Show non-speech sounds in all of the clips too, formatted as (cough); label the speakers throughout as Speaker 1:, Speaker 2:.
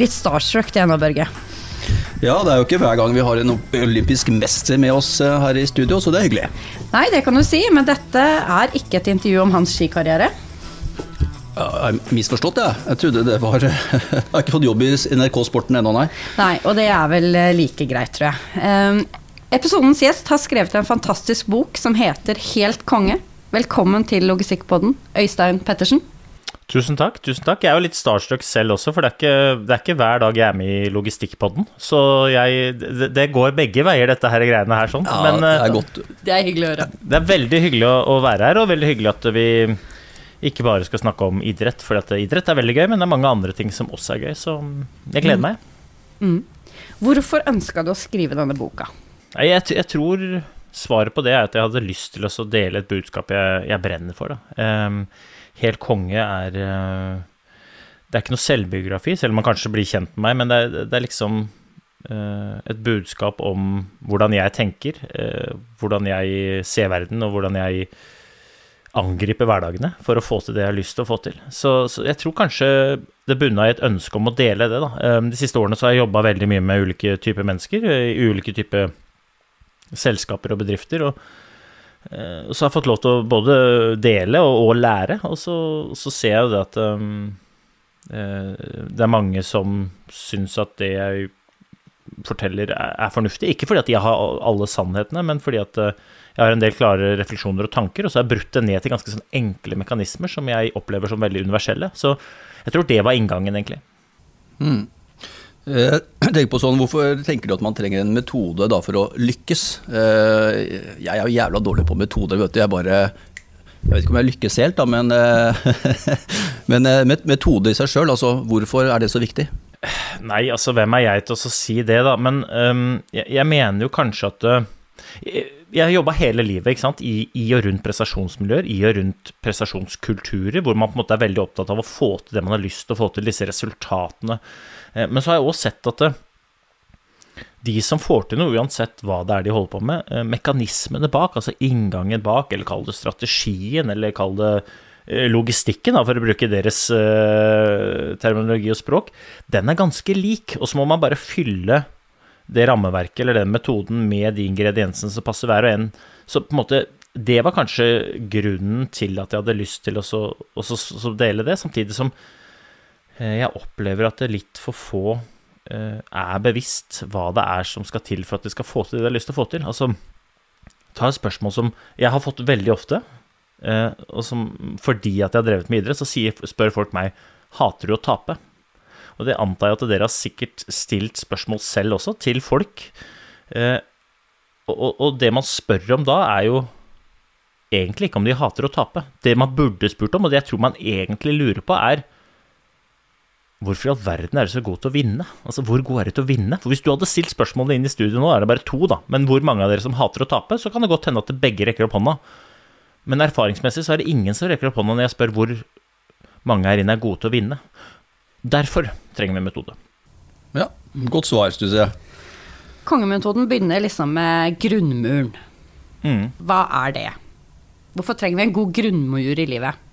Speaker 1: Litt starstruck det nå, Børge.
Speaker 2: Ja, det er jo ikke hver gang vi har en olympisk mester med oss eh, her i studio, så det er hyggelig.
Speaker 1: Nei, det kan du si, men dette er ikke et intervju om hans skikarriere.
Speaker 2: Jeg har misforstått, jeg. Jeg trodde det var (laughs) Jeg har ikke fått jobb i NRK Sporten ennå, nei.
Speaker 1: Nei, og det er vel eh, like greit, tror jeg. Um, episodens gjest har skrevet en fantastisk bok som heter Helt konge. Velkommen til Logistikkpodden, Øystein Pettersen.
Speaker 3: Tusen takk. tusen takk. Jeg er jo litt starstruck selv også, for det er ikke, det er ikke hver dag jeg er med i Logistikkpodden. Så jeg, det, det, går begge veier, dette her greiene her. sånn.
Speaker 2: Ja,
Speaker 3: Men
Speaker 2: det er
Speaker 3: eh,
Speaker 2: godt.
Speaker 1: Det er hyggelig å høre.
Speaker 3: det er veldig hyggelig å, å være her, og veldig hyggelig at vi ikke bare skal snakke om idrett. For at idrett er veldig gøy, men det er mange andre ting som også er gøy, så jeg gleder meg.
Speaker 1: Mm. Hvorfor ønska du å skrive denne boka?
Speaker 3: Jeg, jeg tror svaret på det er at jeg hadde lyst til å dele et budskap jeg, jeg brenner for. Da. Ehm, Helt konge er eh, Det er ikke noe selvbiografi, selv om man kanskje blir kjent med meg, men det er, det er liksom eh, et budskap om hvordan jeg tenker, eh, hvordan jeg ser verden, og hvordan jeg angriper hverdagene for å få til det jeg har lyst til å få til. Så, så jeg tror kanskje det bunna i et ønske om å dele det, da. De siste årene så har jeg jobba veldig mye med ulike typer mennesker, i ulike typer selskaper og bedrifter. og Og så har jeg fått lov til å både dele og, og lære, og så, så ser jeg jo det at um, eh, det er mange som syns at det jeg forteller er, er fornuftig. Ikke fordi at jeg har alle sannhetene, men fordi at eh, jeg har en del klare refleksjoner og tanker, og så har jeg brutt det ned til ganske sånn enkle mekanismer som jeg opplever som veldig universelle. Så jeg tror det var inngangen, egentlig.
Speaker 2: Mm. Eh, (clears throat) tenker på sånn, Hvorfor tenker du at man trenger en metode da for å lykkes? Eh, Jeg er jo jævla dårlig på metoder, vet du. Jeg bare Jeg vet ikke om jeg lykkes helt, da, men, eh, (laughs) men metode i seg sjøl, altså hvorfor er det så viktig?
Speaker 3: Nei, altså hvem er jeg til å si det, da? Men um, jeg, jeg mener jo kanskje at øh, Jeg, har jobba hele livet ikke sant? I, i og rundt prestasjonsmiljøer, i og rundt prestasjonskulturer, hvor man på en måte er veldig opptatt av å få til det man har lyst til å få til, disse resultatene. Eh, Men så har jeg også sett at det, de som får til noe, uansett hva det er de holder på med, eh, mekanismene bak, altså inngangen bak, eller kall det strategien, eller kall det eh, logistikken, for å bruke deres eh, terminologi og språk, den er ganske lik. Og så må man bare fylle det rammeverket eller den metoden med de ingrediensene som passer hver og en. Så på en måte, det var kanskje grunnen til at jeg hadde lyst til å så, også så dele det, samtidig som eh, jeg opplever at det litt for få eh, er bevisst hva det er som skal til for at de skal få til det de har lyst til å få til. Altså, ta et spørsmål som jeg har fått veldig ofte, eh, og som fordi at jeg har drevet med idrett, så spør folk meg hater du å tape. Og det antar jeg at dere har sikkert stilt spørsmål selv også, til folk. Eh, og, det man spør om da, er jo egentlig ikke om de hater å tape. Det man burde spurt om, og det jeg tror man egentlig lurer på, er Hvorfor i all verden er du så god til å vinne? Altså, Hvor god er du til å vinne? For Hvis du hadde stilt spørsmålet inn i studio nå, er det bare to, da. Men hvor mange av dere som hater å tape? Så kan det godt hende at det begge rekker opp hånda. Men erfaringsmessig så er det ingen som rekker opp hånda når jeg spør hvor mange her inne er gode til å vinne. Derfor trenger vi metode.
Speaker 2: Ja, Godt svar, syns jeg.
Speaker 1: Kongemetoden begynner liksom med grunnmuren.
Speaker 3: Mm.
Speaker 1: Hva er det? Hvorfor trenger vi en god grunnmur i livet?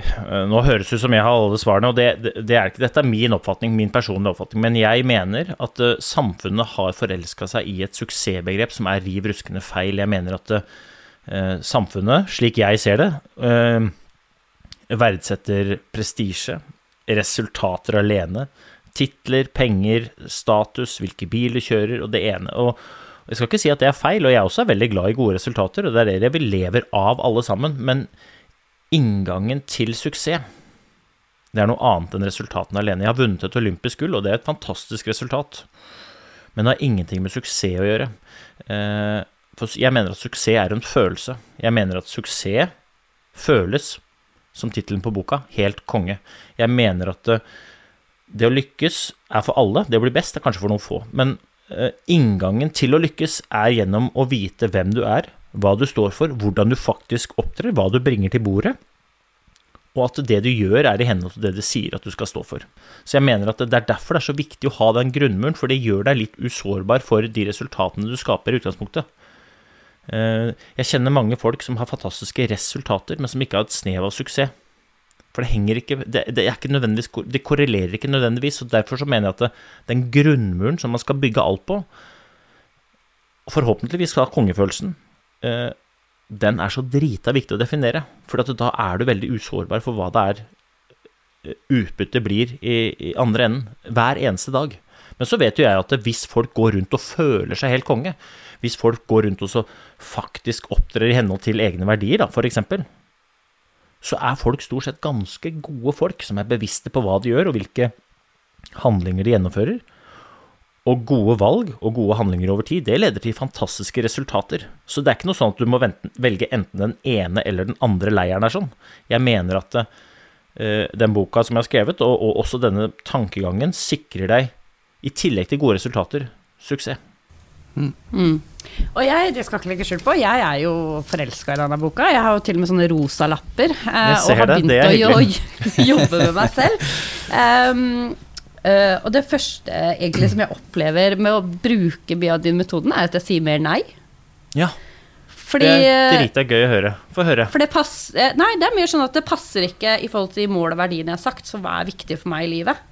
Speaker 3: Eh, Nå høres det ut som jeg har alle svarene, og det, det, er ikke, dette er min oppfatning, min personlige oppfatning. Men jeg mener at eh, samfunnet har forelska seg i et suksessbegrep som er riv ruskende feil. Jeg mener at eh, samfunnet, slik jeg ser det, verdsetter prestisje, resultater alene. Titler, penger, status, hvilke biler kjører, og det ene. Og jeg skal ikke si at det er feil, og jeg også er veldig glad i gode resultater, og det er det vi lever av alle sammen. Men inngangen til suksess, det er noe annet enn resultatene alene. Jeg har vunnet et olympisk gull, og det er et fantastisk resultat. Men det har ingenting med suksess å gjøre. Eh, For jeg mener at suksess er en følelse. Jeg mener at suksess føles, som tittelen på boka, helt konge. Jeg mener at det, det å lykkes er for alle. Det å bli best er kanskje for noen få. Men eh, inngangen til å lykkes er gjennom å vite hvem du er, hva du står for, hvordan du faktisk opptrer, hva du bringer til bordet, og at det du gjør er i henhold til det du sier at du skal stå for. Så jeg mener at det er derfor det er så viktig å ha den grunnmuren, for det gjør deg litt usårbar for de resultatene du skaper i utgangspunktet. Eh, Jeg kjenner mange folk som har fantastiske resultater, men som ikke har et snev av suksess. For det henger ikke Det, det, ikke det korrelerer ikke nødvendigvis, og derfor så mener jeg at det, den grunnmuren som man skal bygge alt på, forhåpentligvis skal ha kongefølelsen, eh, den er så drita viktig å definere. For da er du veldig usårbar for hva det er eh, utbyttet blir i, i, andre enden, hver eneste dag. Men så vet jo jeg at hvis folk går rundt og føler seg helt konge, hvis folk går rundt og så faktisk opptrer i henhold til egne verdier, da, f.eks., så er folk stort sett ganske gode folk som er bevisste på hva de gjør, og hvilke handlinger de gjennomfører. Og gode valg og gode handlinger over tid, det leder til fantastiske resultater. Så det er ikke noe sånn at du må velge enten den ene eller den andre leiren er sånn. Jeg mener at uh, den boka som jeg har skrevet, og, også denne tankegangen, sikrer deg, i tillegg til gode resultater, suksess.
Speaker 1: Mm. Mm. Og jeg, det skal ikke legge skjul på, jeg er jo forelska i denne boka. Jeg har jo til og med sånne rosa lapper.
Speaker 3: Eh, og har begynt å (laughs)
Speaker 1: jobbe med meg selv. Um, Uh, og det første egentlig som jeg opplever med å bruke Biadin-metoden, er at jeg sier mer nei.
Speaker 3: Ja.
Speaker 1: Fordi,
Speaker 3: det er drita gøy å høre. Få høre.
Speaker 1: For det passer eh, Nei, det er mer sånn at det passer ikke i forhold til de mål og verdiene jeg har sagt, som er viktige for meg i livet.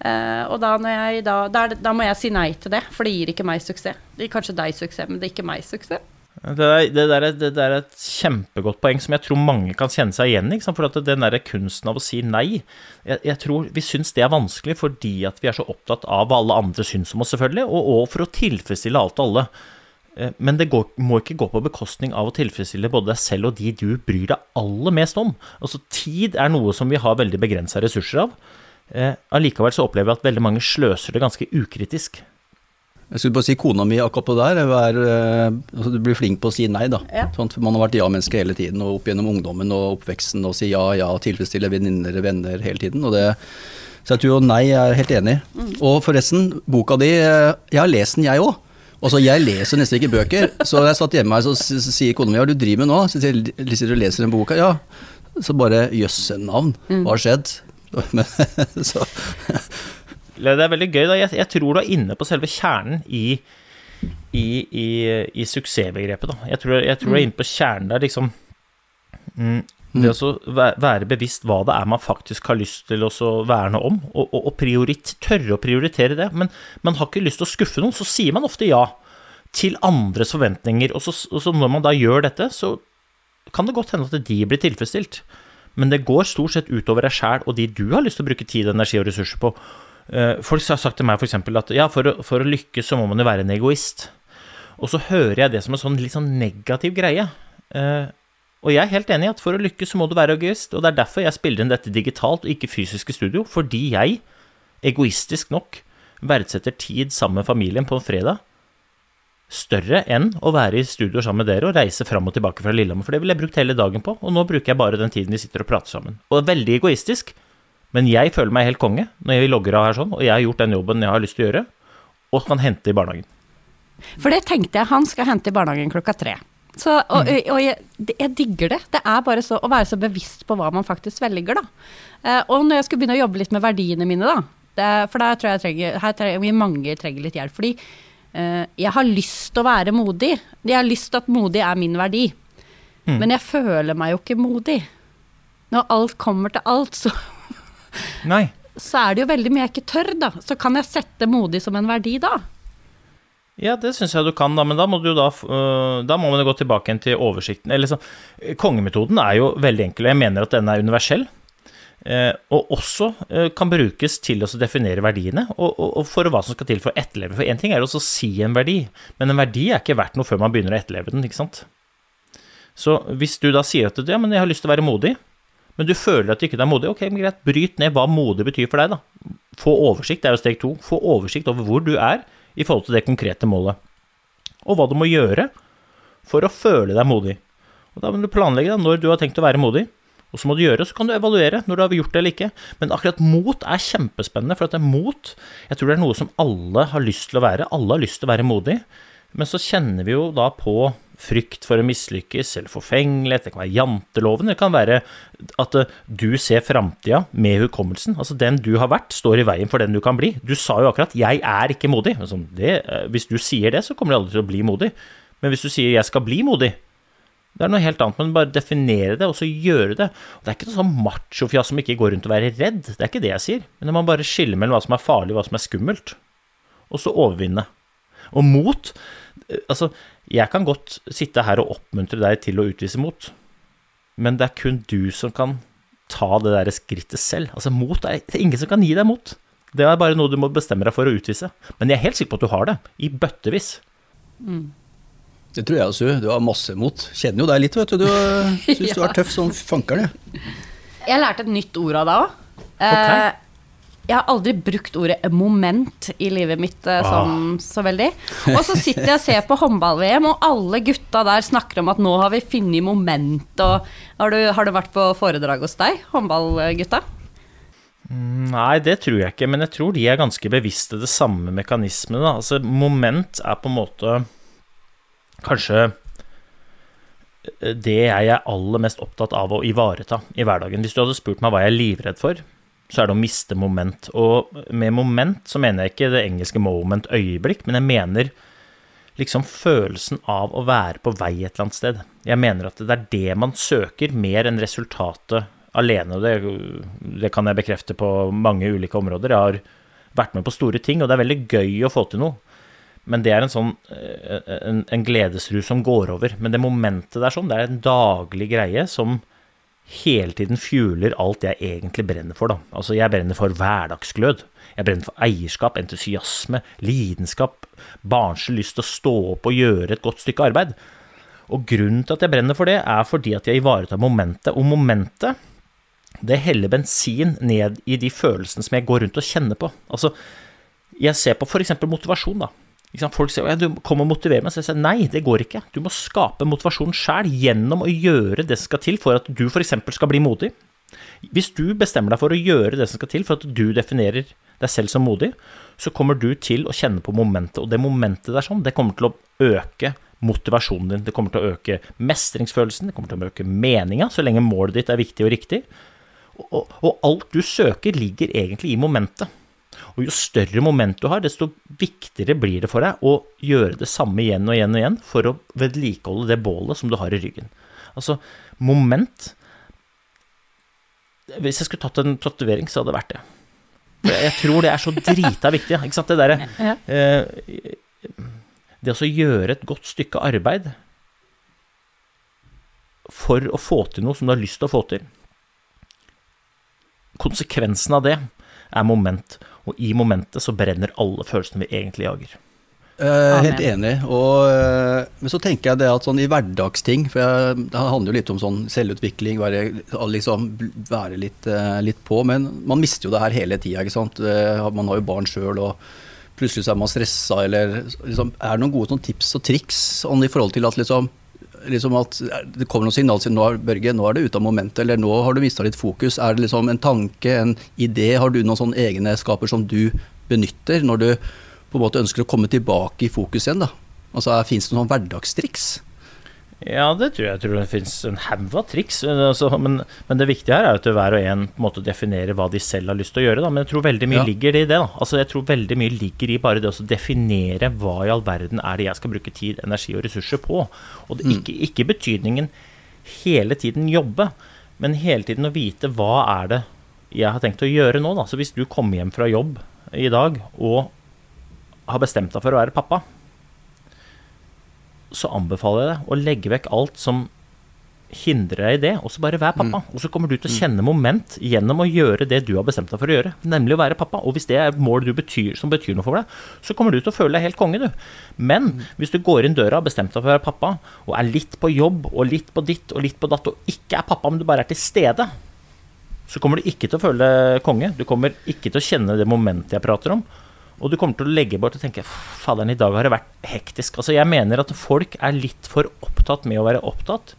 Speaker 1: Uh, og da, jeg, da, der, da, må jeg si nei til det, for det gir ikke meg suksess. Det gir kanskje deg suksess, men det gir ikke meg suksess.
Speaker 3: Det, er, det, der er, det der er et kjempegodt poeng som jeg tror mange kan kjenne seg igjen i. For at den der kunsten av å si nei jeg, jeg, tror vi syns det er vanskelig fordi at vi er så opptatt av hva alle andre syns om oss, selvfølgelig, og, og for å tilfredsstille alt og alle. Eh, men det går, må ikke gå på bekostning av å tilfredsstille både deg selv og de du bryr deg aller mest om. Altså Tid er noe som vi har veldig begrensa ressurser av. Eh, allikevel så opplever jeg at veldig mange sløser det ganske ukritisk.
Speaker 2: Jeg skulle bare si kona mi akkurat på det der. Er, eh, altså, du blir flink på å si nei, da. Ja. Sånn, man har vært ja-menneske hele tiden, og opp gjennom ungdommen og oppveksten, og si ja, ja, tilfredsstille venninner, og venner hele tiden. og det så jeg tror jo nei, jeg er helt enig. Mm. Og forresten, boka di, eh, jeg har lest den jeg òg. Altså, jeg leser nesten ikke bøker, så jeg satt hjemme her, så sier kona mi hva du driver med nå? Så sier jeg, du leser den boka? Ja. Så bare jøsse navn, mm. hva har skjedd? (laughs) Men, så
Speaker 3: det er veldig gøy. da. Jeg, jeg tror du er inne på selve kjernen i, i, i, i suksessbegrepet. da. Jeg tror, jeg tror du er inne på kjernen der, liksom mm, Det å være bevisst hva det er man faktisk har lyst til å verne om, og, og, og priorit, tørre å prioritere det. Men man har ikke lyst til å skuffe noen, så sier man ofte ja til andres forventninger. Og så, og så når man da gjør dette, så kan det godt hende at de blir tilfredsstilt. Men det går stort sett utover deg sjæl og de du har lyst til å bruke tid, energi og ressurser på. Eh, folk har sagt til meg f.eks. at ja, for å, for å, lykkes så må man jo være en egoist. Og så hører jeg det som en sånn litt sånn negativ greie. Eh, og jeg er helt enig i at for å lykkes så må du være egoist, og det er derfor jeg spiller inn dette digitalt og ikke fysisk i studio, fordi jeg, egoistisk nok, verdsetter tid sammen med familien på en fredag større enn å være i studio sammen med dere og reise fram og tilbake fra Lillehammer, for det ville jeg brukt hele dagen på, og nå bruker jeg bare den tiden vi sitter og prater sammen. Og det er veldig egoistisk, men jeg føler meg helt konge når jeg logger av her sånn, og jeg har gjort den jobben jeg har lyst til å gjøre, og kan hente i barnehagen.
Speaker 1: For det tenkte jeg, han skal hente i barnehagen klokka tre. Så, og, mm. og jeg, jeg, digger det. Det er bare så, å være så bevisst på hva man faktisk velger, da. Eh, og når jeg skulle begynne å jobbe litt med verdiene mine, da, det, for der tror jeg, trenger, her trenger, vi mange trenger litt hjelp. Fordi jeg har lyst til å være modig. Jeg har lyst til at modig er min verdi. Mm. Men jeg føler meg jo ikke modig. Når alt kommer til alt, så (laughs)
Speaker 3: Nei.
Speaker 1: så er det jo veldig mye jeg ikke tør, da. Så kan jeg sette modig som en verdi da?
Speaker 3: Ja, det syns jeg du kan, da, men da må, du da, uh, da må man gå tilbake til oversikten. Eller så, kongemetoden er jo veldig enkel, og jeg mener at den er universell. Uh, og også uh, kan brukes til å definere verdiene, og, og, og, for hva som skal til for å etterleve. For én ting er å si en verdi, men en verdi er ikke verdt noe før man begynner å etterleve den, ikke sant. Så hvis du da sier at ja, men jeg har lyst til å være modig, men du føler at du ikke er modig, ok, men greit, bryt ned hva modig betyr for deg, da. Få oversikt, det er jo steg to. Få oversikt over hvor du er i forhold til det konkrete målet. Og hva du må gjøre for å føle deg modig. Og Da må du planlegge da, når du har tenkt å være modig. Og så må du gjøre, så kan du evaluere når du har gjort det eller ikke. Men akkurat mot er kjempespennende, for at det er mot Jeg tror det er noe som alle har lyst til å være. Alle har lyst til å være modig. Men så kjenner vi jo da på frykt for å mislykkes, eller forfengelighet, det kan være janteloven, det kan være at eh, du ser framtida med hukommelsen. Altså den du har vært, står i veien for den du kan bli. Du sa jo akkurat 'jeg er ikke modig'. Altså, det, eh, hvis du sier det, så kommer du aldri til å bli modig. Men hvis du sier 'jeg skal bli modig', Det er noe helt annet, men bare definere det, og så gjøre det. Og det er ikke noe sånn machofjas som ikke går rundt og være redd, det er ikke det jeg sier. Men man bare skiller mellom hva som er farlig, og hva som er skummelt. Og så overvinne. Og mot Altså, jeg kan godt sitte her og oppmuntre deg til å utvise mot, men det er kun du som kan ta det der skrittet selv. Altså, mot er det er ingen som kan gi deg mot. Det er bare noe du må bestemme deg for å utvise. Men jeg er helt sikker på at du har det, i bøttevis.
Speaker 1: Mm.
Speaker 2: Det tror jeg også. Du har masse mot. Kjenner jo deg litt, vet du. Du (laughs) syns du er tøff som fankeren, du.
Speaker 1: Jeg lærte et nytt ord av deg òg.
Speaker 3: Ok.
Speaker 1: Jeg har aldri brukt ordet moment i livet mitt eh, sånn så veldig. Og så sitter jeg og ser på håndball-VM, og alle gutta der snakker om at nå har vi funnet moment, og har du, har du vært på foredrag hos deg, håndballgutta?
Speaker 3: Nei, det tror jeg ikke, men jeg tror de er ganske bevisste det samme mekanismene. Altså, moment er på en måte kanskje det jeg er aller mest opptatt av å ivareta i hverdagen. Hvis du hadde spurt meg hva jeg er livredd for, så er det å miste moment. Og med moment så mener jeg ikke det engelske moment øyeblikk, men jeg mener liksom følelsen av å være på vei et eller annet sted. Jeg mener at det er det man søker, mer enn resultatet alene. og Det, det kan jeg bekrefte på mange ulike områder. Jeg har vært med på store ting, og det er veldig gøy å få til noe. Men det er en sånn eh, en, en gledesrus som går over. Men det momentet der sånn, det er en daglig greie som hele tiden fjuler alt jeg egentlig brenner for, da. Altså, jeg brenner for hverdagsglød. Jeg brenner for eierskap, entusiasme, lidenskap, barnslig lyst til å stå opp og gjøre et godt stykke arbeid. Og grunnen til at jeg brenner for det, er fordi at jeg ivaretar momentet. Og momentet, det heller bensin ned i de følelsene som jeg går rundt og kjenner på. Altså, jeg ser på f.eks. motivasjon, da. Folk sier ja, du kommer og motiverer meg, så jeg sier nei, det går ikke. Du må skape motivasjon sjæl gjennom å gjøre det som skal til for at du f.eks. skal bli modig. Hvis du bestemmer deg for å gjøre det som skal til for at du definerer deg selv som modig, så kommer du til å kjenne på momentet, og det momentet der sånn, det kommer til å øke motivasjonen din, det kommer til å øke mestringsfølelsen, det kommer til å øke meninga, så lenge målet ditt er viktig og riktig. Og, og alt du søker, ligger egentlig i momentet. Og jo større moment du har, desto viktigere blir det for deg å gjøre det samme igjen og igjen og igjen for å vedlikeholde det bålet som du har i ryggen. Altså, moment Hvis jeg skulle tatt en tatovering, så hadde det vært det. For jeg tror det er så drita viktig. Ikke sant? Det derre eh, Det å gjøre et godt stykke arbeid for å få til noe som du har lyst til å få til. Konsekvensen av det er moment, og i momentet så brenner alle følelsene vi egentlig jager.
Speaker 2: Eh, helt enig. Og, eh, men så tenker jeg det at sånn i hverdagsting, for jeg, det handler jo litt om sånn selvutvikling, være, liksom, være litt, eh, litt på, men man mister jo det her hele tida, ikke sant. Eh, Man har jo barn sjøl, og plutselig så er man stressa, eller liksom, Er det noen gode sånn tips og triks sånn, i forhold til at liksom liksom at det kommer noen signaler til nå, er- Børge, nå er det ute av momentet, eller nå har du mista litt fokus. Er det liksom en tanke, en idé? Har du noen sånne egenskaper som du benytter når du på en måte ønsker å komme tilbake i fokus igjen? da? Altså, Fins det noen sånn hverdagstriks?
Speaker 3: Ja, det tror jeg. Jeg tror det finnes en haug av triks. men Altså, men, men det viktige her er at hver og en på en måte definerer hva de selv har lyst til å gjøre. Da. Men jeg tror veldig mye
Speaker 2: Ja.
Speaker 3: ligger i det. da. Altså, jeg tror veldig mye ligger i bare det å definere hva i all verden er det jeg skal bruke tid, energi og ressurser på. Og det, ikke, ikke betydningen hele tiden jobbe, men hele tiden å vite hva er det jeg har tenkt å gjøre nå. Da. Så hvis du kommer hjem fra jobb i dag og har bestemt deg for å være pappa, så anbefaler jeg deg å legge vekk alt som hindrer deg i det, og så bare vær pappa. Og så kommer du til å kjenne moment gjennom å gjøre det du har bestemt deg for å gjøre, nemlig å være pappa. Og hvis det er et mål du betyr, som betyr noe for deg, så kommer du til å føle deg helt konge, du. Men hvis du går inn døra og har bestemt deg for å være pappa, og er litt på jobb og litt på ditt og litt på datt, og ikke er pappa, men du bare er til stede, så kommer du ikke til å føle konge. Du kommer ikke til å kjenne det momentet jeg prater om. Og du kommer til å legge bort og tenke faderen, i dag har det vært hektisk. Altså, jeg mener at folk er litt for opptatt med å være opptatt,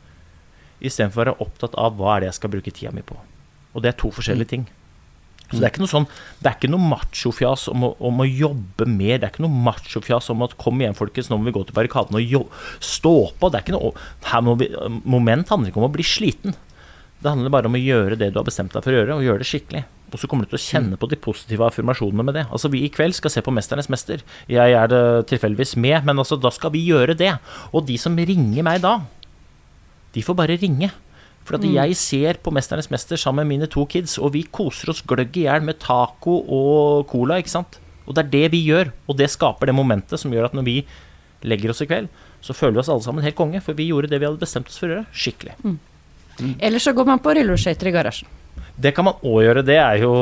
Speaker 3: istedenfor å være opptatt av hva er det jeg skal bruke tida mi på. Og det er to forskjellige ting. Så det er ikke noe sånn Det er ikke noe machofjas om, om å jobbe mer. Det er ikke noe machofjas om at kom igjen, folkens, nå må vi gå til barrikaden og jo, stå på. Det er ikke noe her må vi, Moment handler ikke om å bli sliten. Det handler bare om å gjøre det du har bestemt deg for å gjøre, og gjøre det skikkelig. Og så kommer du til å kjenne på de positive affirmasjonene med det. Altså Vi i kveld skal se på 'Mesternes mester'. Jeg er det tilfeldigvis med, men altså da skal vi gjøre det. Og de som ringer meg da, de får bare ringe. For at jeg ser på 'Mesternes mester' sammen med mine to kids, og vi koser oss gløgg i hjel med taco og cola, ikke sant. Og det er det vi gjør, og det skaper det momentet som gjør at når vi legger oss i kveld, så føler vi oss alle sammen helt konge, for vi gjorde det vi hadde bestemt oss for å gjøre, skikkelig.
Speaker 1: Eller så går man på rulleskøyter i garasjen.
Speaker 3: Det kan man òg gjøre. Det er jo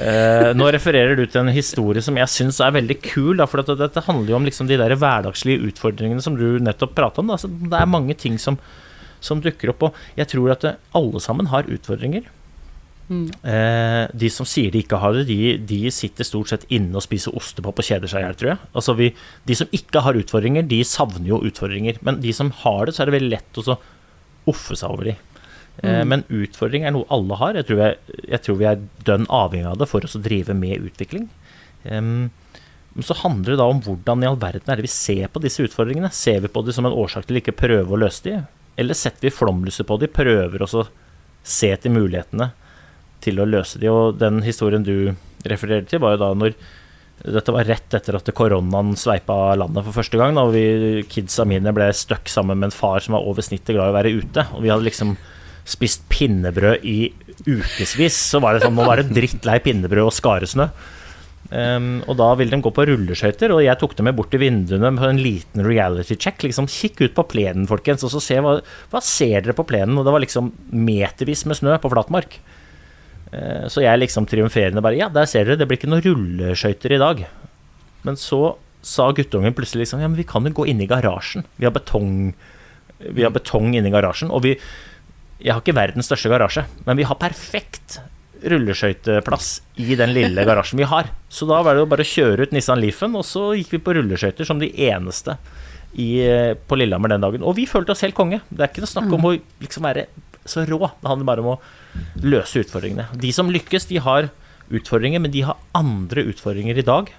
Speaker 3: eh, Nå refererer du til en historie som jeg syns er veldig kul. Da, for at dette handler jo om liksom de der hverdagslige utfordringene som du nettopp prata om. Det er mange ting som, som dukker opp. Og jeg tror at eh, alle sammen har utfordringer. Eh, de som sier de ikke har det, de, de sitter stort sett inne og spiser ostepop og kjeder seg i hjel, tror jeg. Altså vi, de som ikke har utfordringer, de savner jo utfordringer. Men de som har det, så er det veldig lett å så offe seg over de. Eh, Men utfordring er noe alle har. Jeg tror, jeg, jeg tror vi er dønn avhengig av det for å drive med utvikling. Um, så handler det da om hvordan i all verden er det vi ser på disse utfordringene. Ser vi på dem som en årsak til ikke prøve å løse dem? eller setter vi flomlyset på de, prøver også å se til mulighetene til å løse dem? Og den historien du refererer til, var jo da når dette var rett etter at koronaen sveipa landet for første gang. Da vi kidsa mine ble stuck sammen med en far som var over snittet glad i å være ute. Og vi hadde liksom spist pinnebrød i ukevis. Så var det sånn, nå var det drittlei pinnebrød og skaresnø. Um, og da ville de gå på rulleskøyter, og jeg tok dem med bort til vinduene på en liten reality check. Liksom, Kikk ut på plenen, folkens, og så se hva, hva ser dere på plenen. Og det var liksom metervis med snø på flatmark. Uh, Så jeg liksom triumferende bare Ja, der ser dere, det blir ikke noen rulleskøyter i dag. Men så sa guttungen plutselig liksom Ja, men vi kan jo gå inn i garasjen. Vi har betong Vi har betong inni garasjen. Og vi Jeg har ikke verdens største garasje, men vi har perfekt rulleskøyteplass i den lille garasjen vi har. Så da var det jo bare å kjøre ut Nissan Leafen, og så gikk vi på rulleskøyter som de eneste i, på Lillehammer den dagen. Og vi følte oss helt konge. Det er ikke noe snakk om å liksom være så rå. Det handler bare om å løse utfordringene. De som lykkes, de har utfordringer, men de har andre utfordringer i dag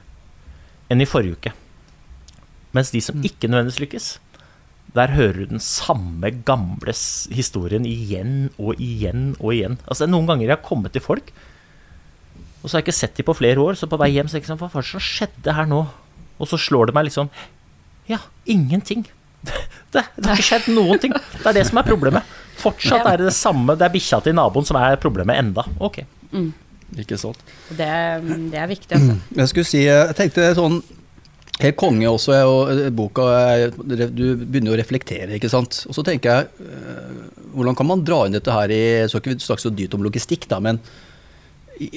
Speaker 3: enn i forrige uke. Mens de som ikke nødvendigvis lykkes, der hører du den samme gamle historien igjen og igjen og igjen. Altså det er Noen ganger jeg har kommet til folk, og så har jeg ikke sett dem på flere år, så på vei hjem så er jeg ikke sånn, hva var det som skjedde her nå? Og så slår det meg liksom Ja, ingenting. Det, det har ikke skjedd noen ting. Det er det som er problemet. Fortsatt er det det samme. Det er bikkja til naboen som er problemet enda. Ok.
Speaker 2: Ikke sant.
Speaker 1: Det, det er viktig, altså.
Speaker 2: Jeg skulle si, jeg tenkte sånn Helt konge også, og eh, boka er- Du begynner jo å reflektere, ikke sant. Og så tenker jeg, eh, hvordan kan man dra inn dette her i Så ikke vi snakke så dyrt om logistikk, da, men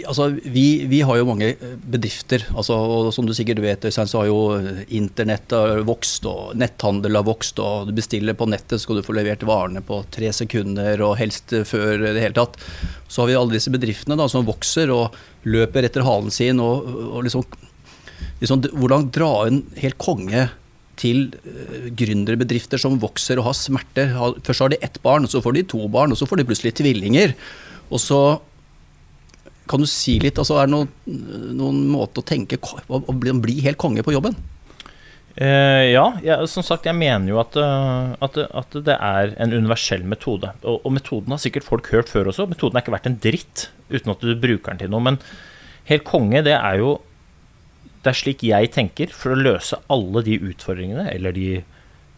Speaker 2: altså, vi, vi har jo mange eh, bedrifter. Altså, og som du sikkert vet, Øystein, så har jo eh, internett vokst, og netthandel har vokst, og du bestiller på nettet, så skal du få levert varene på tre sekunder, og helst eh, før det hele tatt. Så har vi alle disse bedriftene da, som vokser og løper etter halen sin, og, og liksom liksom, hvordan dra en helt konge til uh, gründerbedrifter som vokser og har smerter. Først har de ett barn, så får de to barn, og så får de plutselig tvillinger. Og så kan du si litt, altså er det noen, noen måte å tenke å bli, bli helt konge på jobben?
Speaker 3: Eh, ja, jeg, som sagt, jeg mener jo at, eh, at, at det er en universell metode. Og, og metoden har sikkert folk hørt før også. Metoden er ikke verdt en dritt uten at du bruker den til noe. Men helt konge, det er jo Det er slik jeg tenker for å løse alle de utfordringene eller de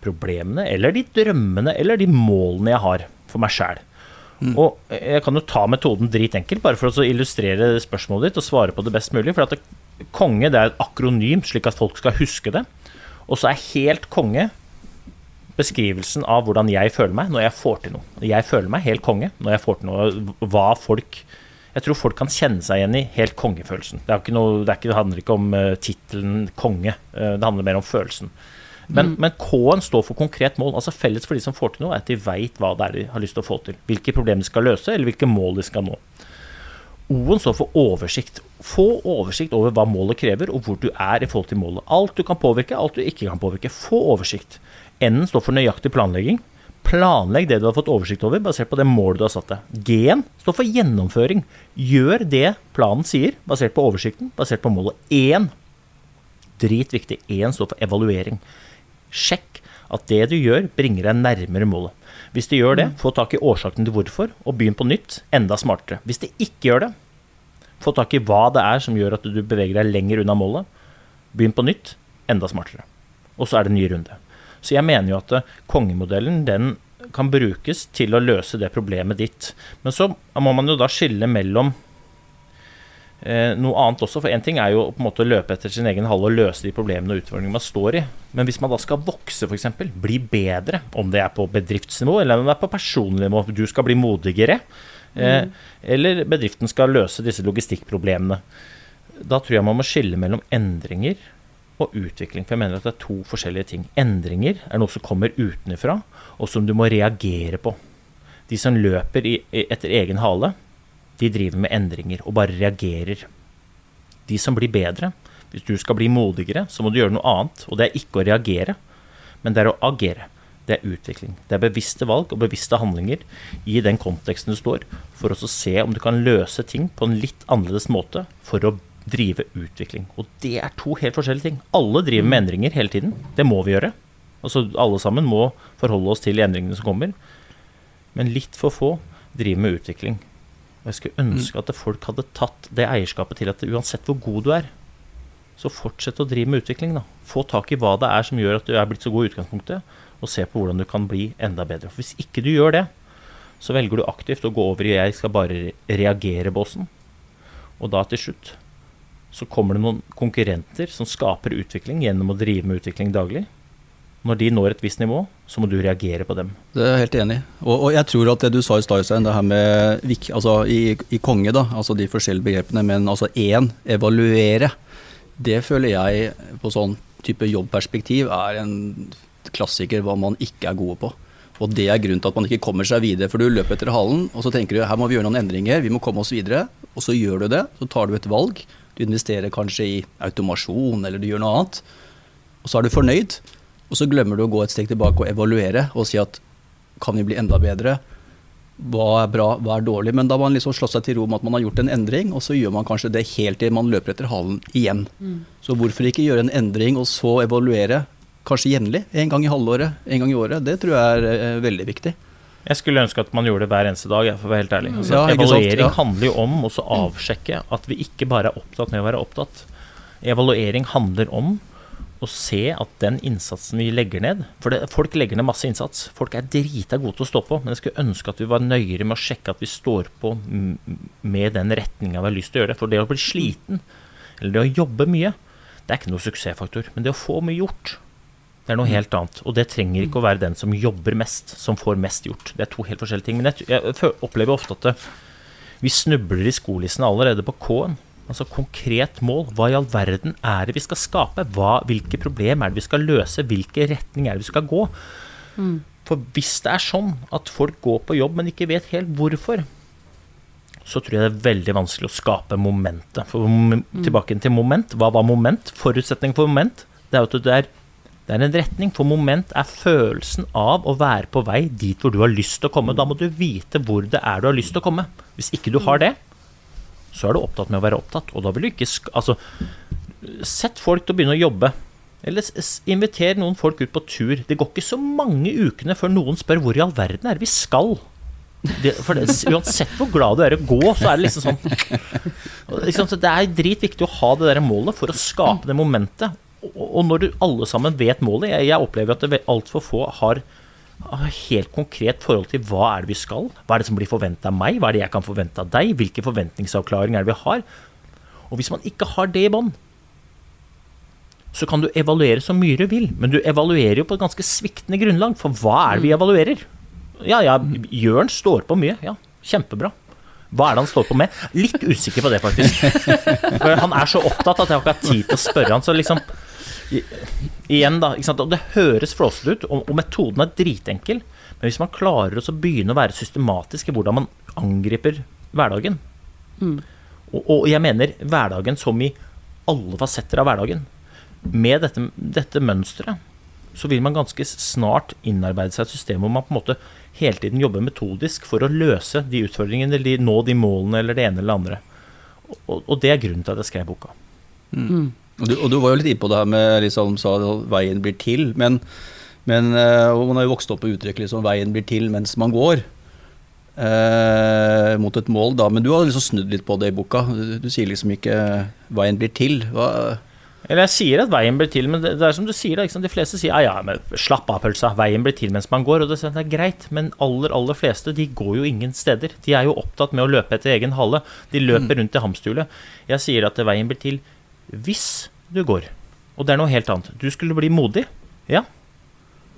Speaker 3: problemene eller de drømmene eller de målene jeg har for meg sjæl. Og jeg kan jo ta metoden dritenkelt, bare for å illustrere spørsmålet ditt og svare på det best mulig. For at det, konge det er et akronym, slik at folk skal huske det. Og så er helt konge beskrivelsen av hvordan jeg føler meg når jeg får til noe. Jeg føler meg helt konge når jeg får til noe. Hva folk Jeg tror folk kan kjenne seg igjen i helt kongefølelsen. Det, er ikke noe, det, er ikke, det handler ikke om uh, tittelen konge, uh, det handler mer om følelsen. Men, men K-en står for konkret mål. altså Felles for de som får til noe, er at de veit hva det er de har lyst til å få til. Hvilke problemer de skal løse, eller hvilke mål de skal nå. O-en står for oversikt. Få oversikt over hva målet krever, og hvor du er i forhold til målet. Alt du kan påvirke, alt du ikke kan påvirke. Få oversikt. N-en står for nøyaktig planlegging. Planlegg det du har fått oversikt over, basert på det målet du har satt deg. G-en står for gjennomføring. Gjør det planen sier, basert på oversikten, basert på målet. 1. Dritviktig. 1 står for evaluering. Sjekk at det du gjør, bringer deg nærmere målet. Hvis det gjør det, få tak i årsaken til hvorfor, og begynn på nytt, enda smartere. Hvis det ikke gjør det, få tak i hva det er som gjør at du beveger deg lenger unna målet. Begynn på nytt, enda smartere. Og så er det en ny runde. Så jeg mener jo at eh, kongemodellen den kan brukes til å løse det problemet ditt. Men så må man jo da skille mellom eh, noe annet også. For én ting er jo på en måte å løpe etter sin egen hale og løse de problemene og utfordringene man står i. Men hvis man da skal vokse, f.eks., bli bedre, om det er på bedriftsnivå eller om det er på personlig nivå, du skal bli modigere, eh, eller bedriften skal løse disse logistikkproblemene, da tror jeg man må skille mellom endringer og utvikling. For jeg mener at det er to forskjellige ting. Endringer er noe som kommer utenfra, og som du må reagere på. De som løper i, etter egen hale, de driver med endringer og bare reagerer. De som blir bedre, hvis du skal bli modigere, så må du gjøre noe annet. Og det er ikke å reagere, men det er å agere. Det er utvikling. Det er bevisste valg og bevisste handlinger i den konteksten du står, for å se om du kan løse ting på en litt annerledes måte for å drive utvikling. Og det er to helt forskjellige ting. Alle driver med endringer hele tiden. Det må vi gjøre. Altså Alle sammen må forholde oss til endringene som kommer. Men litt for få driver med utvikling. Og jeg skulle ønske at folk hadde tatt det eierskapet til at uansett hvor god du er, så fortsett å drive med utvikling. da. Få tak i hva det er som gjør at du er blitt så god i utgangspunktet, og se på hvordan du kan bli enda bedre. For Hvis ikke du gjør det, så velger du aktivt å gå over i 'jeg skal bare reagere'-båsen. Og da til slutt så kommer det noen konkurrenter som skaper utvikling gjennom å drive med utvikling daglig. Når de når et visst nivå, så må du reagere på dem.
Speaker 2: Det er jeg helt enig i. Og, og, jeg tror at det du sa i stad, det her med altså i, i, konge, da, altså de forskjellige begrepene, men altså én, evaluere, det føler jeg på sånn type jobbperspektiv er en klassiker hva man ikke er gode på. Og det er grunnen til at man ikke kommer seg videre. For du løper etter halen, og så tenker du her må vi gjøre noen endringer, vi må komme oss videre. Og så gjør du det, så tar du et valg du investerer kanskje i automasjon, eller du gjør noe annet. Og så er du fornøyd, og så glemmer du å gå et steg tilbake og evaluere og si at kan vi bli enda bedre? Hva er bra, hva er dårlig? Men da har man liksom slått seg til ro med at man har gjort en endring, og så gjør man kanskje det helt til man løper etter halen igjen. Mm. Så hvorfor ikke gjøre en endring og så evaluere, kanskje jevnlig? En gang i halvåret, en gang i året. Det tror jeg er eh, veldig viktig.
Speaker 3: Jeg skulle ønske at man gjorde det hver eneste dag, for å være helt ærlig. Altså, ja, evaluering ja. handler jo om å avsjekke at vi ikke bare er opptatt med å være opptatt. Evaluering handler om å se at den innsatsen vi legger ned For det, folk legger ned masse innsats. Folk er drita gode til å stå på. Men jeg skulle ønske at vi var nøyere med å sjekke at vi står på med den retninga vi har lyst til å gjøre det. For det å bli sliten, eller det å jobbe mye, det er ikke noe suksessfaktor. Men det å få mye gjort, det er noe helt annet. Og det trenger ikke å være den som jobber mest, som får mest gjort. Det er to helt forskjellige ting. Men jeg, jeg opplever ofte at det, vi snubler i skolissene allerede på K-en. Altså konkret mål. Hva i all verden er det vi skal skape? Hva, hvilke problem er det vi skal løse? Hvilke retning er det vi skal gå? Mm. For hvis det er sånn at folk går på jobb, men ikke vet helt hvorfor, så tror jeg det er veldig vanskelig å skape momentet. For mm. tilbake til moment. Hva var moment? Forutsetning for moment det er at det er det er en retning, for moment er følelsen av å være på vei dit hvor du har lyst til å komme. Da må du vite hvor det er du har lyst til å komme. Hvis ikke du har det, så er du opptatt med å være opptatt. Og da vil du ikke Altså, sett folk til å begynne å jobbe. Eller inviter noen folk ut på tur. Det går ikke så mange ukene før noen spør hvor i all verden er det vi skal. Det, for det, uansett hvor glad du er i å gå, så er det liksom sånn liksom, så Det er dritviktig å ha det der målet for å skape det momentet og når du alle sammen vet målet Jeg, jeg opplever at altfor få har helt konkret forhold til hva er det vi skal. Hva er det som blir forventa av meg? Hva er det jeg kan forvente av deg? Hvilke forventningsavklaringer er det vi har? Og hvis man ikke har det i bånd, så kan du evaluere så mye du vil. Men du evaluerer jo på et ganske sviktende grunnlag. For hva er det vi evaluerer? Ja, ja, Jørn står på mye. Ja, kjempebra. Hva er det han står på med? Litt usikker på det, faktisk. (laughs) For han er så opptatt at jeg har ikke hatt tid til å spørre han. Så liksom igjen, da. Det høres flåsete ut, og, og, metoden er dritenkel. Men hvis man klarer å begynne å være systematisk i hvordan man angriper hverdagen mm. og, og, jeg mener hverdagen som i alle fasetter av hverdagen. Med dette, dette mønsteret så vil man ganske snart innarbeide seg et system hvor man på en måte hele tiden jobber metodisk for å løse de utfordringene, eller nå de målene, eller det ene eller det andre. Og, og det er grunnen til at jeg skrev boka.
Speaker 2: Mm. Mm. Og du, og du, var jo litt inne på det her med liksom, sa veien blir til. Men, men uh, man har jo vokst opp på uttrykk liksom, 'veien blir til mens man går'. Eh, mot et mål, da. Men du har liksom snudd litt på det i boka. Du, du sier liksom ikke 'veien blir til'. Hva,
Speaker 3: Eller jeg sier at veien blir til, men det, det er som du sier, da. Ikke? De fleste sier ja, ja, men slapp av, pølsa. Veien blir til mens man går. Og det, det er greit, men aller, aller fleste de går jo ingen steder. De er jo opptatt med å løpe etter egen hale. De løper rundt i hamsterhjulet. Jeg sier at veien blir til hvis du går. Og det er noe helt annet. Du skulle bli modig. Ja.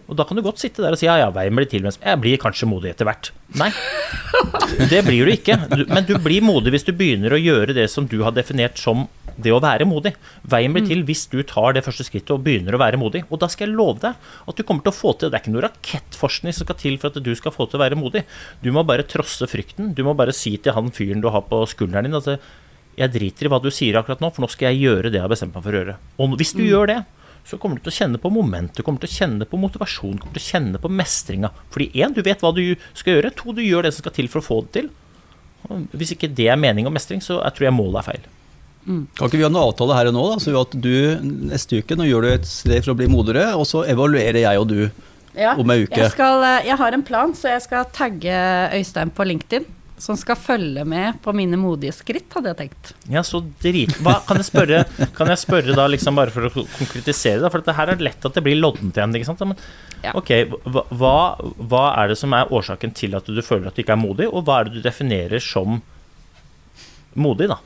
Speaker 3: Og da kan du godt sitte der og si ja, ja, veien blir til mens Jeg blir kanskje modig etter hvert. Nei. Det blir du ikke. Men du blir modig hvis du begynner å gjøre det som du har definert som det å være modig. Veien blir til hvis du tar det første skrittet og begynner å være modig. Og da skal jeg love deg at du kommer til å få til Det er ikke noe rakettforskning som skal til for at du skal få til å være modig. Du må bare trosse frykten. Du må bare si til han fyren du har på skulderen din at jeg driter i hva du sier akkurat nå, for nå skal jeg gjøre det jeg har bestemt meg for å gjøre. Og hvis du gjør det, så kommer du til å kjenne på moment, du kommer til å kjenne på motivasjon, du kommer til å kjenne på mestringa. Fordi én, du vet hva du skal gjøre. To, du gjør det som skal til for å få det til. Og hvis ikke det er mening og mestring, så jeg tror jeg målet er feil.
Speaker 2: Kan ikke vi ha en avtale her og nå, da, så at du neste uke nå gjør du et strev for å bli modigere, og så evaluerer jeg og du
Speaker 1: Ja,
Speaker 2: om ei uke.
Speaker 1: Jeg, skal, eh, jeg har en plan, så jeg skal tagge Øystein på LinkedIn. Som skal følge med på mine modige skritt, hadde jeg tenkt.
Speaker 3: Ja, så drit... Hva, kan, jeg spørre, kan jeg spørre da, liksom bare for å konkretisere det? For det her er lett at det blir loddent igjen. ikke sant? Men,
Speaker 1: Ja.
Speaker 3: ok, hva, hva- er det som er årsaken til at du føler at du ikke er modig, og hva er det du definerer som modig, da?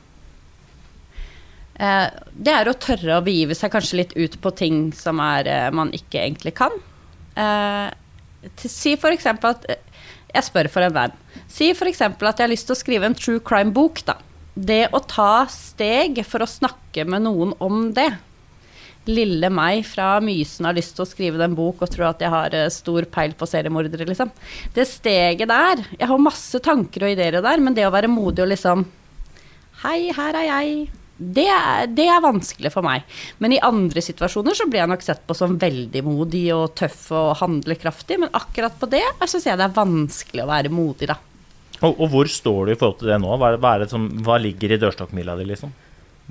Speaker 1: Eh, det er å tørre å begive seg kanskje litt ut på ting som er, eh, man ikke egentlig kan. Eh, si eksempel at eh, Jeg spør for en venn. Si eksempel at jeg har lyst til å skrive en true crime-bok, da. Det å ta steg for å snakke med noen om det. Lille meg fra Mysen har lyst til å skrive den bok og tror at jeg har eh, stor peil på seriemordere, liksom. Det steget der Jeg har masse tanker og ideer der, men det å være modig og liksom Hei, her er jeg. Det er, det er vanskelig for meg. Men i andre situasjoner så blir jeg nok sett på som veldig modig og tøff og handlekraftig. Men akkurat på det syns jeg det er vanskelig å være modig, da.
Speaker 3: Og, og hvor står du i forhold til det nå? Hva, hva, det som, hva ligger i dørstokkmila di, liksom?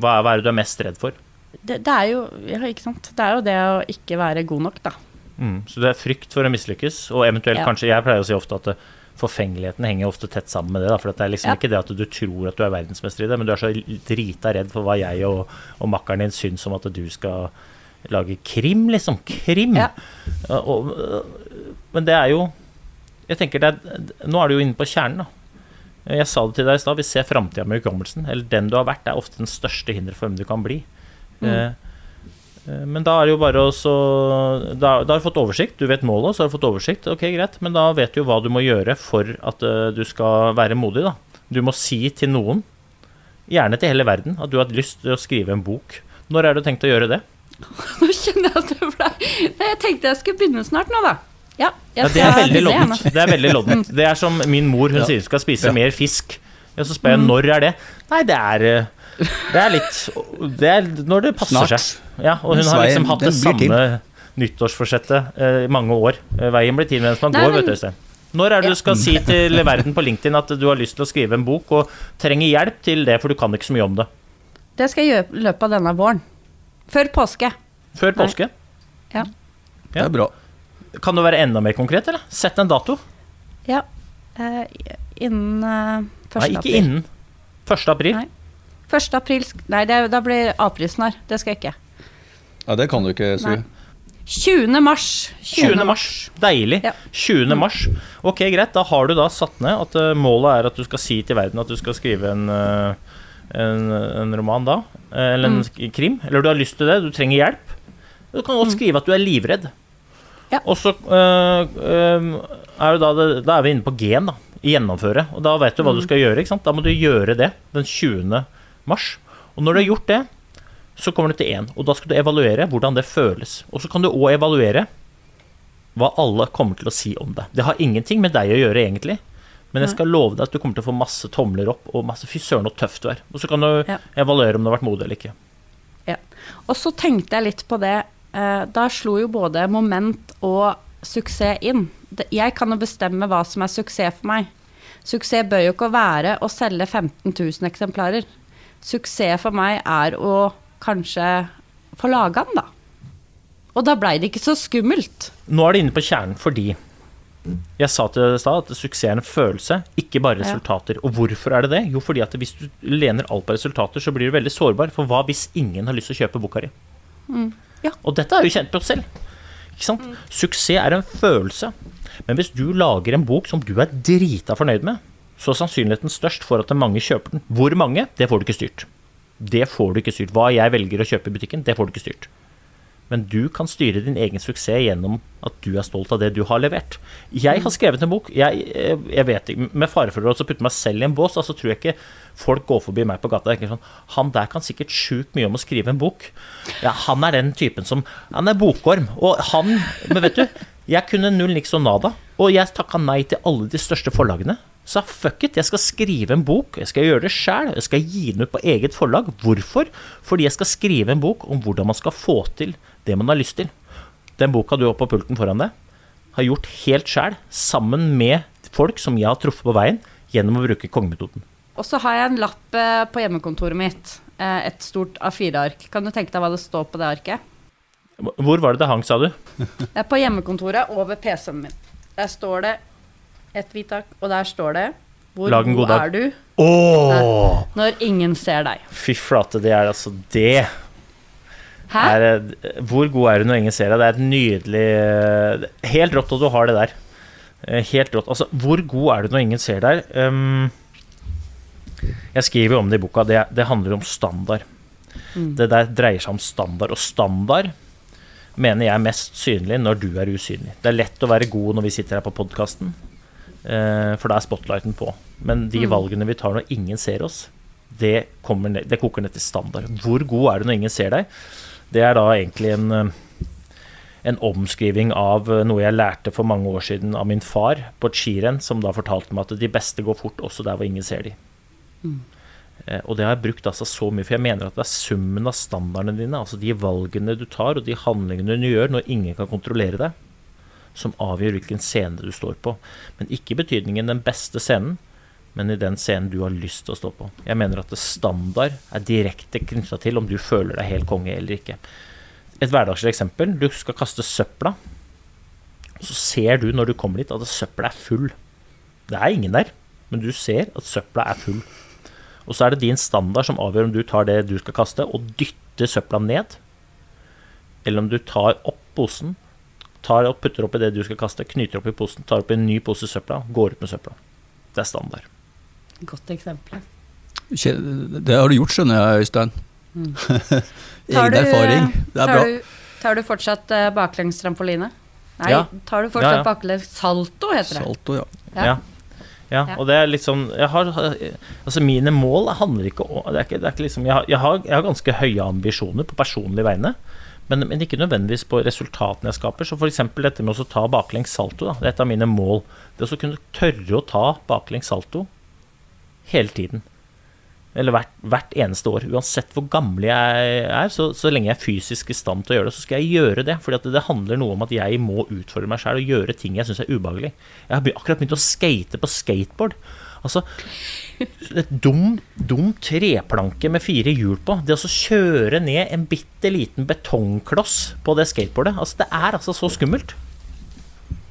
Speaker 3: Hva, hva er det du er mest redd for?
Speaker 1: Det, det er jo ja. Det er jo det å ikke være god nok, da.
Speaker 3: Mm, så det er frykt for å mislykkes, og eventuelt
Speaker 1: Ja.
Speaker 3: kanskje Jeg pleier å si ofte at det, forfengeligheten henger ofte tett sammen med det. Da, for det er liksom
Speaker 1: Ja.
Speaker 3: ikke det at du tror at du er verdensmester i det, men du er så drita redd for hva jeg og, og makkeren din syns om at du skal lage krim, liksom. Krim!
Speaker 1: Ja.
Speaker 3: Og, og, men det er jo Jeg tenker det er, Nå er du jo inne på kjernen, da. Jeg sa det til deg i stad, vi ser framtida med hukommelsen. Eller den du har vært, er ofte den største hinderet for hvem du kan bli.
Speaker 1: Mm.
Speaker 3: Eh, eh, men da er det jo bare å så da, da har du fått oversikt, du vet målet, så har du fått oversikt. Ok, greit, men da vet du jo hva du må gjøre for at eh, du skal være modig, da. Du må si til noen, gjerne til hele verden, at du har lyst til å skrive en bok. Når er du tenkt å gjøre det? (laughs)
Speaker 1: Nå kjenner jeg at det Nei, Jeg tenkte jeg skulle begynne snart nå, da. Ja,
Speaker 3: Ja, det er veldig loddent. Det er veldig (laughs) loddent. Det er som min mor, hun
Speaker 2: Ja.
Speaker 3: sier hun skal spise
Speaker 2: Ja.
Speaker 3: mer fisk. Og så spør jeg når er det? Nei, det er eh, Det er litt Det er når det passer
Speaker 2: Snart.
Speaker 3: seg. Ja, og hun har liksom hatt det samme nyttårsforsettet eh, i mange år. Eh, Veien blir til mens man
Speaker 1: Nei,
Speaker 3: går,
Speaker 1: men-
Speaker 3: vet du, Øystein. Når er det du skal si til verden på LinkedIn at du har lyst til å skrive en bok, og trenger hjelp til det, for du kan ikke så mye om det?
Speaker 1: Det skal jeg gjøre i løpet av denne våren. Før påske.
Speaker 3: Før
Speaker 1: påske?
Speaker 3: påske?
Speaker 1: Ja.
Speaker 2: Det er bra.
Speaker 3: Kan du være enda mer konkret, eller? Sett en dato.
Speaker 1: ja. Eh, innen eh, 1.
Speaker 3: Nei, ikke
Speaker 1: april.
Speaker 3: innen 1. april.
Speaker 1: Nei. 1. april sk- Nei, det, da blir april snart. Det skal jeg ikke.
Speaker 2: Ja, det kan du ikke, Sue.
Speaker 1: Nei. 20. mars.
Speaker 3: 20. mars. Deilig.
Speaker 1: Ja.
Speaker 3: 20. mars. Ok, greit. Da har du da satt ned at eh, målet er at du skal si til verden at du skal skrive en, eh, en, en roman da. eh, Eller en mm. krim. Eller du har lyst til det, du trenger hjelp. Du kan godt skrive at du er livredd.
Speaker 1: Ja.
Speaker 3: Og så eh, eh, er, da, det, da er vi inne på G-en, da. Gjennomføre. Og da vet du hva du skal gjøre. ikke sant? Da må du gjøre det den 20. mars. Og når du har gjort det, så kommer du til én. Og da skal du evaluere hvordan det føles. Og så kan du òg evaluere hva alle kommer til å si om det. Det har ingenting med deg å gjøre, egentlig. Men jeg skal love deg at du kommer til å få masse tomler opp og masse fy søren så tøft du er. Og så kan du
Speaker 1: Ja.
Speaker 3: evaluere om du har vært modig eller ikke.
Speaker 1: Ja. Og så tenkte jeg litt på det. Eh, Da slo jo både moment og suksess inn. Jeg kan jo bestemme hva som er suksess for meg. Suksess bør jo ikke være å selge 15 000 eksemplarer. Suksess for meg er å kanskje få laga den, da. Og da blei det ikke så skummelt.
Speaker 3: Nå er det inne på kjernen fordi jeg sa til deg at suksess er en følelse, ikke bare
Speaker 1: Ja.
Speaker 3: resultater. Og hvorfor er det det? Jo, fordi at hvis du lener alt på resultater, så blir du veldig sårbar. For hva hvis ingen har lyst til å kjøpe boka di?
Speaker 1: Ja.
Speaker 3: Og dette er jo kjent på selv. Ikke sant? Suksess er en følelse. Men hvis du lager en bok som du er drita fornøyd med, så er sannsynligheten størst for at mange kjøper den. Hvor mange, det får du ikke styrt. Det får du ikke styrt. Hva jeg velger å kjøpe i butikken, det får du ikke styrt. Men du kan styre din egen suksess gjennom at du er stolt av det du har levert. Jeg har skrevet en bok. Jeg, jeg vet ikke, Med fare for å putte meg selv i en bås, altså tror jeg ikke folk går forbi meg på gata og tenker sånn Han der kan sikkert sjukt mye om å skrive en bok. Ja, han er den typen som Han er bokorm. Og han Men vet du, jeg kunne null niks og nada. Og jeg takka nei til alle de største forlagene. Sa fuck it, jeg skal skrive en bok. Jeg skal gjøre det sjæl. Jeg skal gi den ut på eget forlag. Hvorfor? Fordi jeg skal skrive en bok om hvordan man skal få til det man har lyst til. Den boka du har på pulten foran deg, har gjort helt sjæl, sammen med folk som jeg har truffet på veien, gjennom å bruke kongemetoden.
Speaker 1: Og så har jeg en lapp eh, på hjemmekontoret mitt. eh, Et stort A4-ark. Kan du tenke deg hva det står på det arket?
Speaker 3: Hvor var det det hang, sa du? (laughs)
Speaker 1: Det er på hjemmekontoret over PC-en min. Der står det et hvitt ark, og der står det Hvor
Speaker 3: Lag en god
Speaker 1: god
Speaker 3: dag.
Speaker 1: er du
Speaker 3: Oh!
Speaker 1: når ingen ser deg?
Speaker 3: Fy flate, det er altså det. Er, eh, hvor god er du når ingen ser deg? Det er et nydelig eh, Helt rått at du har det der. Eh, Helt rått. Altså, hvor god er du når ingen ser deg? Um, jeg skriver jo om det i boka. Det, det handler om standard. Det der dreier seg om standard. Og standard mener jeg er mest synlig når du er usynlig. Det er lett å være god når vi sitter her på podkasten, for da er spotlighten på. Men de valgene vi tar når ingen ser oss, det, ned, det koker ned til standard. Hvor god er du når ingen ser deg? Det er da egentlig en, eh, en omskriving av eh, noe jeg lærte for mange år siden av min far på et skirenn, som da fortalte meg at de beste går fort også der hvor ingen ser de. Mm. Og det har jeg brukt altså så mye, for jeg mener at det er summen av standardene dine, altså de valgene du tar og de handlingene du gjør når ingen kan kontrollere deg, som avgjør hvilken scene du står på. Men ikke i betydningen den beste scenen, men i den scenen du har lyst til å stå på. Jeg mener at standard er direkte knytta til om du føler deg helt konge eller ikke. Et hverdagslig eksempel. Du skal kaste søpla. Så ser du når du kommer dit at søpla er full. Det er ingen der, men du ser at søpla er full. Og så er det din standard som avgjør om du tar det du skal kaste, og dytter søpla ned. Eller om du tar opp posen, tar og putter oppi det du skal kaste, knyter opp i posen, tar opp en ny pose søpla, går ut med søpla. Det er standard.
Speaker 1: Godt eksempel.
Speaker 2: Det har du gjort, skjønner jeg, Øystein. (laughs) Egen erfaring. Det er
Speaker 1: tar
Speaker 2: bra.
Speaker 1: Du, tar du fortsatt uh, baklengs trampoline? Nei,
Speaker 3: Ja.
Speaker 1: tar du fortsatt
Speaker 3: Ja, ja.
Speaker 1: baklengs salto, heter det.
Speaker 2: Salto, ja.
Speaker 1: Ja.
Speaker 3: Ja. Ja,
Speaker 1: Ja.
Speaker 3: og det er litt sånn jeg har, Altså, mine mål handler ikke om det er ikke, det er ikke liksom, jeg, har, jeg, har, jeg har ganske høye ambisjoner på personlige vegne, men, men ikke nødvendigvis på resultatene jeg skaper. Så f.eks. dette med å ta baklengs salto, da, det er et av mine mål. Det å kunne tørre å ta baklengs salto hele tiden. Eller hvert, hvert eneste år. Uansett hvor gammel jeg er, så, så lenge jeg er fysisk i stand til å gjøre det, så skal jeg gjøre det. At det handler noe om at jeg må utfordre meg sjøl og gjøre ting jeg syns er ubehagelig. Jeg har akkurat begynt å skate på skateboard. Altså, et dum, dum treplanke med fire hjul på. Det å kjøre ned en bitte liten betongkloss på det skateboardet, altså det er altså så skummelt.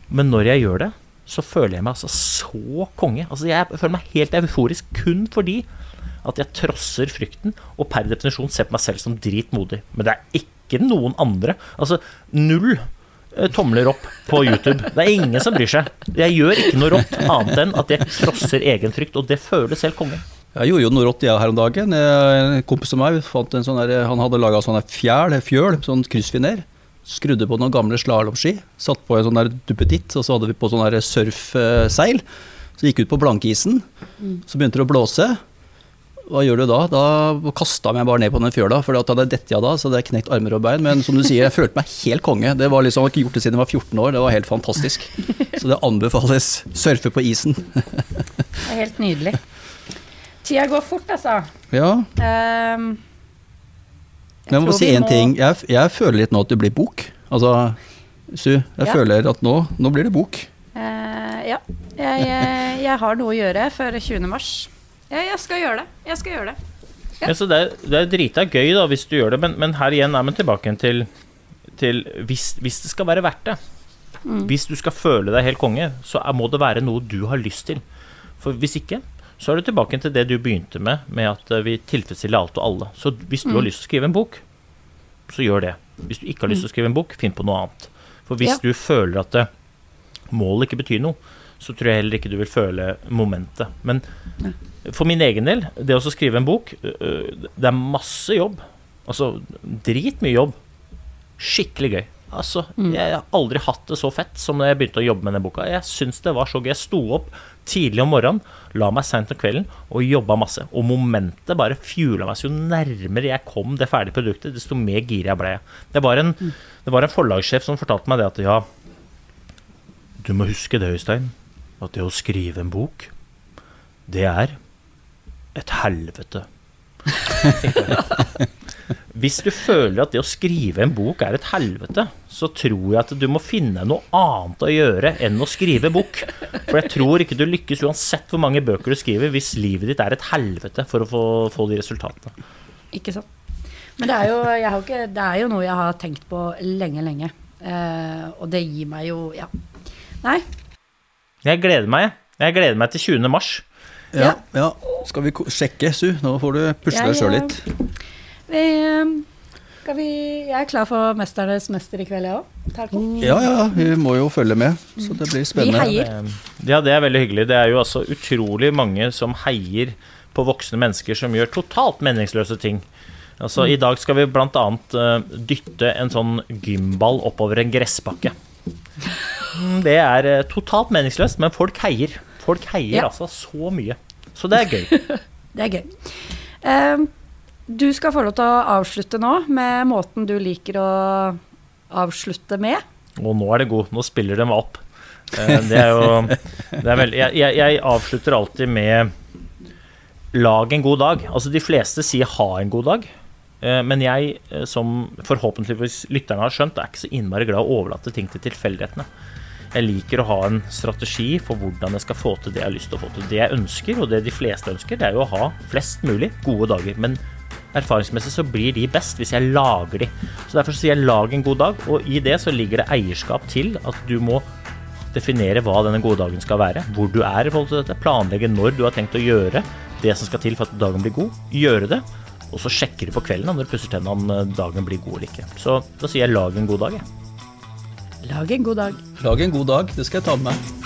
Speaker 3: Men når jeg gjør det, så føler jeg meg altså så konge. Altså jeg føler meg helt euforisk kun fordi at jeg trosser frykten og per definisjon ser på meg selv som dritmodig. Men det er ikke noen andre. Altså null eh, tomler opp på YouTube. Det er ingen som bryr seg. Jeg gjør ikke noe rått annet enn at jeg trosser egen frykt, og det føles helt konge.
Speaker 2: Jeg gjorde jo noe rått jeg her om dagen. En kompis av meg fant en sånn der, han hadde laga sånn fjæl, fjøl, sånn kryssfiner. Skrudde på noen gamle slalåmski, satt på en sånn der duppeditt, og så hadde vi på sånn surfseil. Så gikk ut på blankisen, så begynte det å blåse. Hva gjør du da? Da kasta jeg meg bare ned på den fjøla, for da hadde jeg dette av da, så hadde jeg knekt armer og bein. Men som du sier, jeg følte meg helt konge. Det var liksom, Jeg har ikke gjort det siden jeg var 14 år, det var helt fantastisk. Så det anbefales. Surfe på isen.
Speaker 1: Det er helt nydelig. Tida går fort, altså.
Speaker 2: Ja,
Speaker 1: Ehm, jeg
Speaker 2: Men jeg må si
Speaker 1: én
Speaker 2: en
Speaker 1: må-
Speaker 2: ting. Jeg, jeg føler litt nå at det blir bok. Altså, Su, jeg
Speaker 1: Ja.
Speaker 2: føler at nå, nå blir det bok.
Speaker 1: Uh, ja. Jeg, jeg, jeg har noe å gjøre før 20. mars. Ja, jeg skal gjøre det. Jeg skal gjøre det. Ja.
Speaker 3: Ja, så det, er, det er drita gøy da, hvis du gjør det, men, men her igjen er vi tilbake til, til hvis, hvis det skal være verdt det. Hvis du skal føle deg helt konge, så er, må det være noe du har lyst til. For hvis ikke, så er du tilbake til det du begynte med, med at eh, vi tilfredsstiller alt og alle. Så hvis du har lyst til å skrive en bok, så gjør det. Hvis du ikke har lyst til å skrive en bok, finn på noe annet. For hvis
Speaker 1: Ja.
Speaker 3: du føler at det, målet ikke betyr noe, så tror jeg heller ikke du vil føle momentet. Men for min egen del, det å skrive en bok, det er masse jobb. Altså dritmye jobb. Skikkelig gøy. Altså, Jeg har aldri hatt det så fett som da jeg begynte å jobbe med den boka. Jeg syns det var så gøy. Jeg sto opp tidlig om morgenen, la meg seint om kvelden og jobba masse. Og momentet bare fjula meg. Så jo nærmere jeg kom det ferdige produktet, desto mer gira ble jeg. Det var en, det var en forlagssjef som fortalte meg det at ja, du må huske det, Øystein, at det å skrive en bok, det er et helvete. (laughs) (laughs) Hvis du føler at det å skrive en bok er et helvete, så tror jeg at du må finne noe annet å gjøre enn å skrive bok. For jeg tror ikke du lykkes uansett hvor mange bøker du skriver, hvis livet ditt er et helvete for å få, få de resultatene.
Speaker 1: Ikke sant. Men det er, jo, jeg har ikke, det er jo noe jeg har tenkt på lenge, lenge. Eh, og det gir meg jo Ja. Nei.
Speaker 3: Jeg gleder meg, jeg. Gleder meg til 20. mars.
Speaker 2: Ja, ja. Skal vi sjekke, Su? Nå får du pusle deg sjøl
Speaker 1: eh,
Speaker 2: litt.
Speaker 1: Vi, eh, skal vi Jeg er klar for 'Mesternes mester' i kveld, jeg òg.
Speaker 2: Ja, ja, vi må jo følge med, så det blir
Speaker 1: Vi
Speaker 2: spennende.
Speaker 1: heier.
Speaker 3: Eh, Ja, det er veldig hyggelig. Det er jo altså utrolig mange som heier på voksne mennesker som gjør totalt meningsløse ting. Altså, I dag skal vi bl.a. Uh, dytte en sånn gymball oppover en gressbakke. Mm, Det er uh, totalt meningsløst, men folk heier. Folk heier
Speaker 1: Ja.
Speaker 3: altså så mye. Så det er gøy. (laughs)
Speaker 1: Det er gøy. Eh, du skal få lov til å avslutte nå med måten du liker å avslutte med.
Speaker 3: Og nå er det god. Nå spiller de meg opp. Eh, Det er jo det er veldig, jeg, jeg, avslutter alltid med lag en god dag. Altså De fleste sier ha en god dag. Eh, Men jeg, eh, som forhåpentligvis lytterne har skjønt, er ikke så innmari glad i å overlate ting til tilfeldighetene. Jeg liker å ha en strategi for hvordan jeg skal få til det jeg har lyst til å få til. Det jeg ønsker, og det de fleste ønsker, det er jo å ha flest mulig gode dager. Men erfaringsmessig så blir de best hvis jeg lager de. Så derfor sier jeg lag en god dag, og i det så ligger det eierskap til at du må definere hva denne gode dagen skal være, hvor du er i forhold til dette, planlegge når du har tenkt å gjøre det som skal til for at dagen blir god, gjøre det, og så sjekker du på kvelden når du pusser tennene om eh, dagen blir god eller ikke. Så da sier jeg lag en god dag, jeg.
Speaker 1: Lag en god dag.
Speaker 2: Lag en god dag, det skal jeg ta med meg.